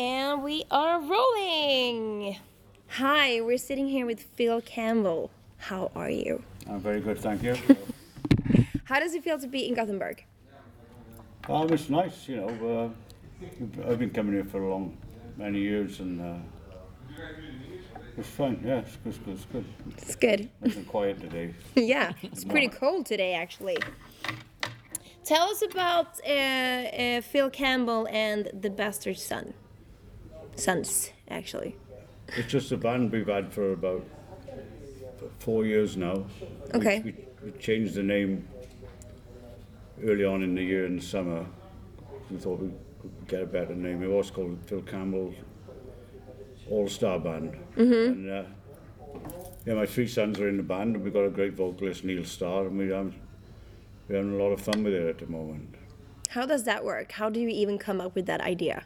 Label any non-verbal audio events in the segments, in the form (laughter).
And we are rolling. Hi, we're sitting here with Phil Campbell. How are you? I'm very good, thank you. How does it feel to be in Gothenburg? um, it's nice, you know. Uh, I've been coming here for a long, many years, and uh, it's fun. Yeah, it's good. It's good. It's good. It's good. Nice and quiet today. (laughs) yeah, it's pretty cold today actually. Tell us about uh, uh, Phil Campbell and the Bastard Son. Sons, actually. It's just a band we've had for about four years now. Okay. We, we changed the name early on in the year in the summer. We thought we could get a better name. It was called Phil Campbell All Star Band. Mm-hmm. And uh, yeah, my three sons are in the band, and we've got a great vocalist, Neil Starr, and we have, we're having a lot of fun with it at the moment. How does that work? How do you even come up with that idea?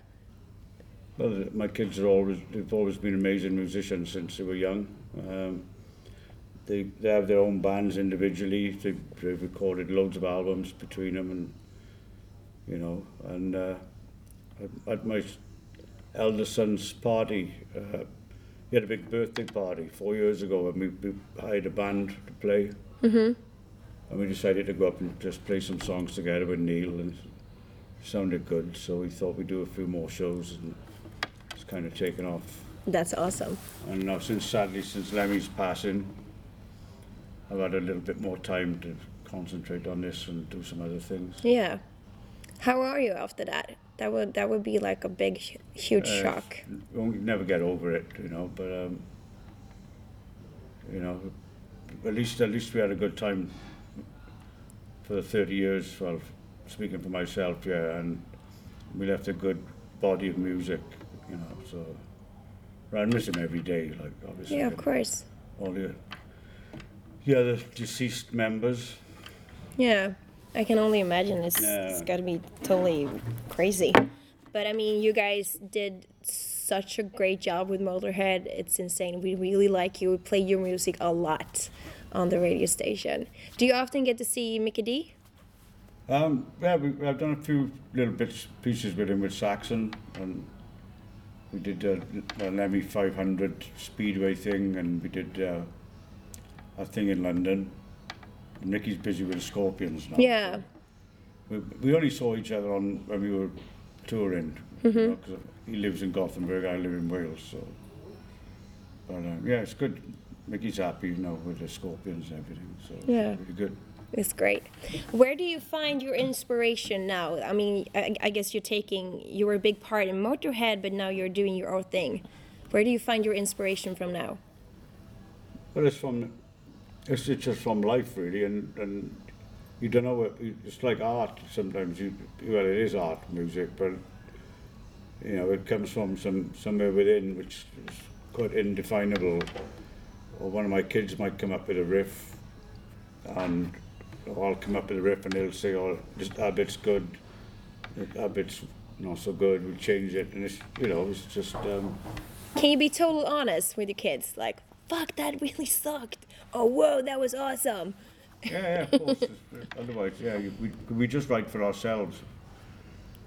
Well, my kids are always they've always been amazing musicians since they were young. Um, they they have their own bands individually. They've, they've recorded loads of albums between them, and you know, and uh, at, my eldest son's party, uh, he had a big birthday party four years ago, and we, we hired a band to play. Mm-hmm. And we decided to go up and just play some songs together with Neil, and it sounded good. So we thought we'd do a few more shows, and kind of taken off. That's awesome. And now, since sadly, since Lemmy's passing, I've had a little bit more time to concentrate on this and do some other things. Yeah. How are you after that? That would that would be like a big, huge Uh, shock. You won't never get over it, you know. But um, you know, at least at least we had a good time for the thirty years. Well, speaking for myself, yeah, and we left a good body of music, you know. So I miss him every day, like obviously. Yeah, of course. All the the other deceased members. Yeah, I can only imagine. It's it's Yeah. got to be totally crazy. But I mean, you guys did such a great job with Motorhead. It's insane. We really like you. We play your music a lot on the radio station. Do you often get to see Mikkey Dee? Um, yeah, we, I've done a few little bits, pieces with him with Saxon, and we did a, a Lemmy 500 Speedway thing, and we did uh, a thing in London. Mikkey's busy with the Scorpions now. Yeah. We, we only saw each other on when we were touring, you know, 'cause he lives in Gothenburg, I live in Wales, so. But um, yeah, it's good. Mikkey's happy, you know, with the Scorpions and everything, so it's Yeah. really good. It's great. Where do you find your inspiration now? I mean, I, I guess you're taking, you were a big part in Motorhead, but now you're doing your own thing. Where do you find your inspiration from now? Well, it's from, it's, it's just from life really, and, and you don't know it's like art sometimes, you, well, it is art, music, but, you know, it comes from some, somewhere within which is quite indefinable. Or one of my kids might come up with a riff, and or I'll come up with a riff and they'll say, oh, this, that bit's good, that bit's not so good, we'll change it, and it's, you know, it's just, um, Can you be total honest with your kids? Like, fuck, that really sucked. Oh, whoa, that was awesome. Yeah, yeah, of course. It's- (laughs) Otherwise, yeah, you- we, we just write for ourselves.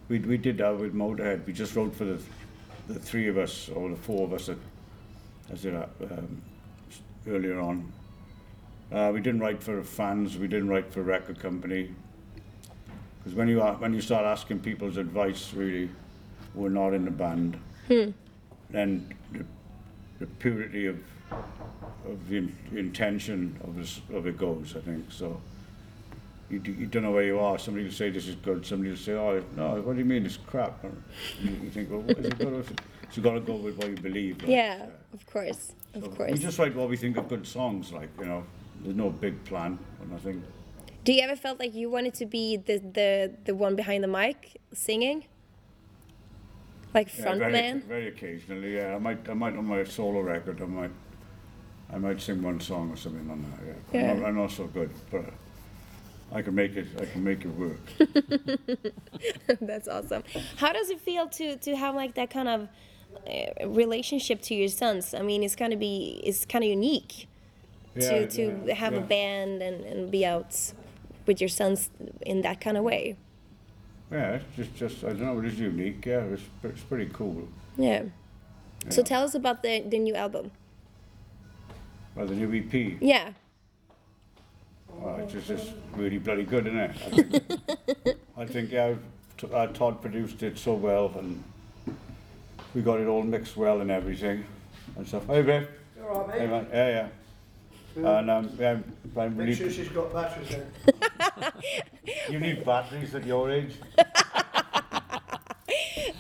We, we did that with Motorhead. We just wrote for the, the three of us, or the four of us that, as it, um, earlier on. Uh, we didn't write for fans. We didn't write for a record company. Because when you are, when you start asking people's advice, really, we're not in the band. Then the, the purity of of the in- intention of, this, of it goes, I think. So you, you don't know where you are. Somebody will say this is good. Somebody will say, oh, no, what do you mean it's crap? Or you, you think, well, what is it good? (laughs) So you've got to go with what you believe. like. Yeah, of course, of course. We just write what we think of good songs, like, you know. There's no big plan or nothing. Do you ever felt like you wanted to be the, the, the one behind the mic singing? Like Yeah, very, man? very occasionally, yeah. I might, I might on my solo record, I might, I might sing one song or something on that. Yeah, Yeah. I'm, not, I'm not so good, but I can make it. I can make it work. (laughs) (laughs) That's awesome. How does it feel to to have like that kind of uh, relationship to your sons? I mean, it's gonna be it's kind of unique Yeah, to to yeah, have a band and, and be out with your sons in that kind of way. yeah, it's just, just I don't know, it is unique. Yeah, it's, it's pretty cool. Yeah. So tell us about the the new album. Well, the new EP, Yeah. oh, it's just, just really bloody good, isn't it? I think, (laughs) I think yeah, T- uh, Todd produced it so well, and we got it all mixed well and everything and stuff. Hey, Biff. All right, Hey, man. Yeah, yeah. And um, yeah, I'm Make sure really. she's got batteries in. (laughs) You need batteries at your age. (laughs)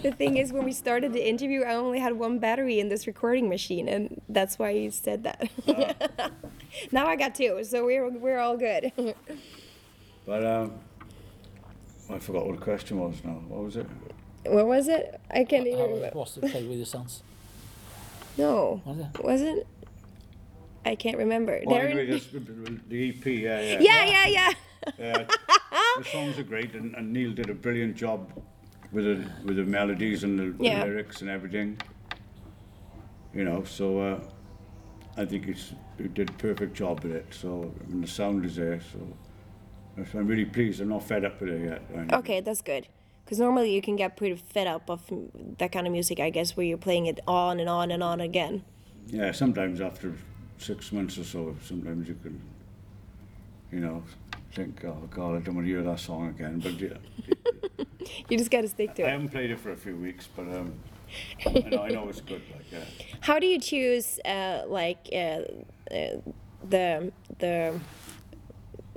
The thing is, when we started the interview, I only had one battery in this recording machine, and that's why you said that. (laughs) now I got two, so we're we're all good. But um, I forgot what the question was now. What was it? what was it? I can't even How remember. it was to play with your sons? No, Was it? was it? I can't remember. Darren- anyway, (laughs) the, the EP, yeah, yeah. yeah, yeah, yeah. Yeah, the songs are great, and, and Neil did a brilliant job with the with the melodies and the, Yeah. the lyrics and everything. You know, so uh, I think it's he did a perfect job with it. So I mean, the sound is there. So I'm really pleased. I'm not fed up with it yet. Okay, that's good. Because normally you can get pretty fed up of that kind of music, I guess, where you're playing it on and on and on again. Yeah, sometimes after six months or so, sometimes you can, you know, think, oh God, I don't want to hear that song again. But yeah, (laughs) You just got to stick to I it. haven't played it for a few weeks, but um, I know I know it's good. Like, yeah. How do you choose, uh, like, uh, uh, the the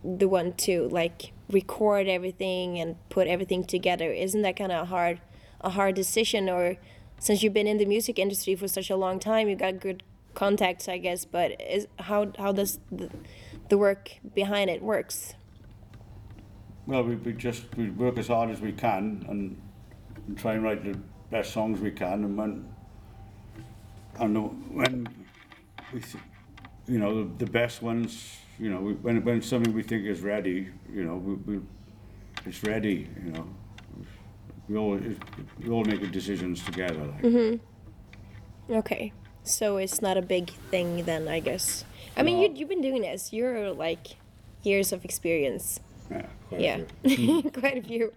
the one to like record everything and put everything together? Isn't that kind of hard, a hard decision? Or since you've been in the music industry for such a long time, you got good contacts, I guess. But is how how does the, the work behind it works? Well, we, we just we work as hard as we can and, and try and write the best songs we can. And when and when we, th- you know, the, the best ones, you know, we, when when something we think is ready, you know, we, we it's ready. You know, we all we all make the decisions together. Like. Mm-hmm. Okay, so it's not a big thing then, I guess. I mean, you you've been doing this. You're like years of experience. Yeah, quite a Yeah, few. (laughs) quite a few.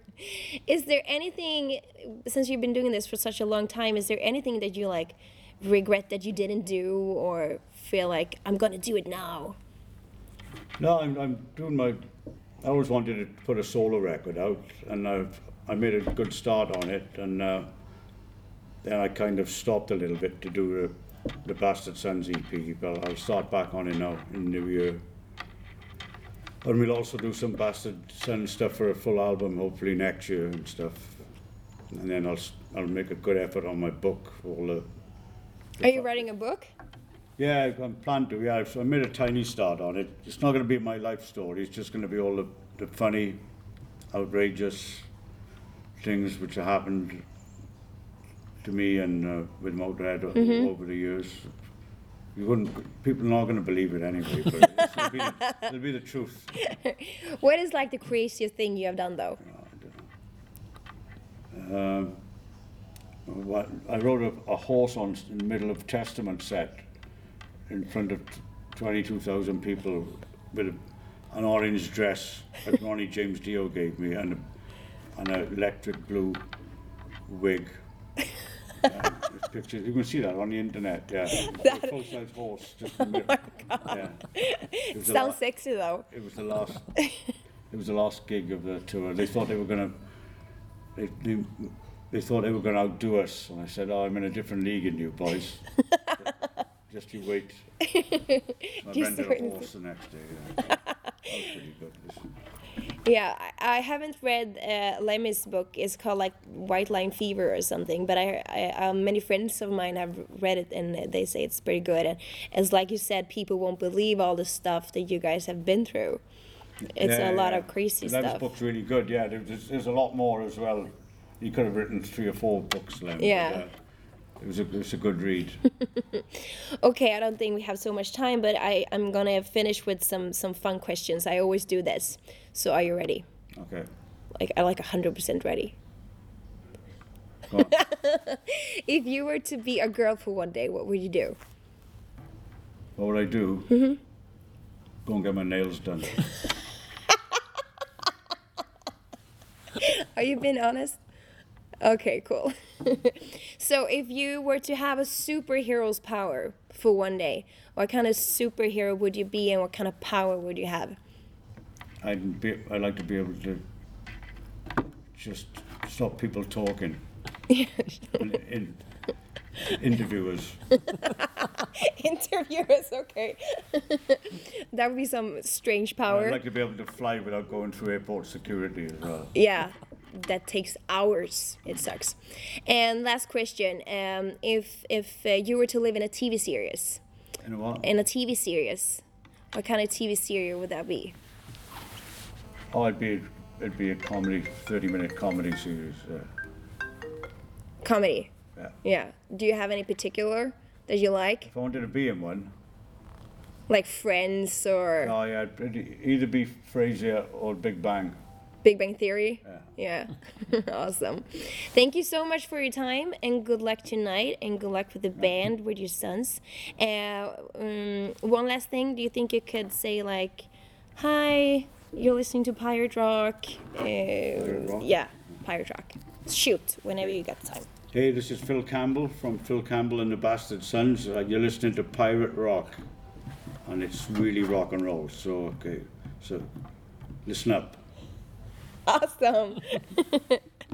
Is there anything since you've been doing this for such a long time? Is there anything that you like regret that you didn't do, or feel like I'm gonna do it now? No, I'm, I'm doing my. I always wanted to put a solo record out, and I've I made a good start on it, and uh, then I kind of stopped a little bit to do the, the Bastard Sons EP, but I'll start back on it now in uh, the new year. And we'll also do some Bastard Sons stuff for a full album, hopefully next year and stuff. And then I'll I'll make a good effort on my book, all the Are you writing a book? yeah, I'm planned to. Yeah, so I made a tiny start on it. It's not going to be my life story. It's just going to be all the, the funny, outrageous things which have happened to me and uh, with Motorhead o- over the years. You wouldn't. People are not going to believe it anyway. But (laughs) it'll, be the, it'll be the truth. (laughs) What is like the craziest thing you have done though? Um, what, I rode a, a horse on in the middle of Testament set in front of t- 22,000 people with a, an orange dress that Ronnie James Dio gave me and, a, and an electric blue wig. There's pictures. You can see that on the internet. Yeah, (laughs) a full-size horse. Just in the middle. (laughs) Oh yeah. It was the Sounds la- sexy though. it was the last. (laughs) it was the last gig of the tour. They thought they were gonna. They, they, they thought they were gonna outdo us, and I said, "Oh, I'm in a different league than you boys. Just you wait." I Just rented wait a and horse the next day. Yeah. that was pretty good. Yeah, I, I haven't read uh, Lemmy's book. It's called like White Line Fever or something. But I, I um, many friends of mine have read it and they say it's pretty good. And it's like you said, people won't believe all the stuff that you guys have been through. It's Yeah, a lot yeah. of crazy Lem's stuff. book's really good. Yeah, there's, there's a lot more as well. He could have written three or four books, Lem. Yeah. It was a it was a good read. (laughs) Okay, I don't think we have so much time, but I I'm gonna finish with some some fun questions. I always do this. So are you ready? Okay. Like I like hundred percent ready. (laughs) If you were to be a girl for one day, what would you do? what would I do? Mm-hmm. Go and get my nails done. (laughs) Are you being honest? Okay, cool. (laughs) so, if you were to have a superhero's power for one day, what kind of superhero would you be, and what kind of power would you have? I'd be, I'd like to be able to just stop people talking. (laughs) in, interviewers. (laughs) Interviewers, okay. that would be some strange power. I'd like to be able to fly without going through airport security as well. Yeah, that takes hours. It sucks. And last question: um, If if uh, you were to live in a TV series, You know what? in a TV series, what kind of TV series would that be? Oh, it'd be it'd be a comedy, thirty minute comedy series. Yeah. Comedy. yeah. Yeah. Do you have any particular that you like, If I wanted to be in one, like Friends or oh yeah, it'd either be Frasier or Big Bang. Big Bang Theory? Yeah. (laughs) awesome. Thank you so much for your time and good luck tonight and good luck with the band with your sons. Uh, um, one last thing, do you think you could say like, "Hi, you're listening to Pirate Rock"? Uh, Rock? Yeah, Pirate Rock. Shoot, whenever you got time. Hey, this is Phil Campbell from Phil Campbell and the Bastard Sons. Uh, you're listening to Pirate Rock, and it's really rock and roll. So okay, so listen up. Awesome. (laughs)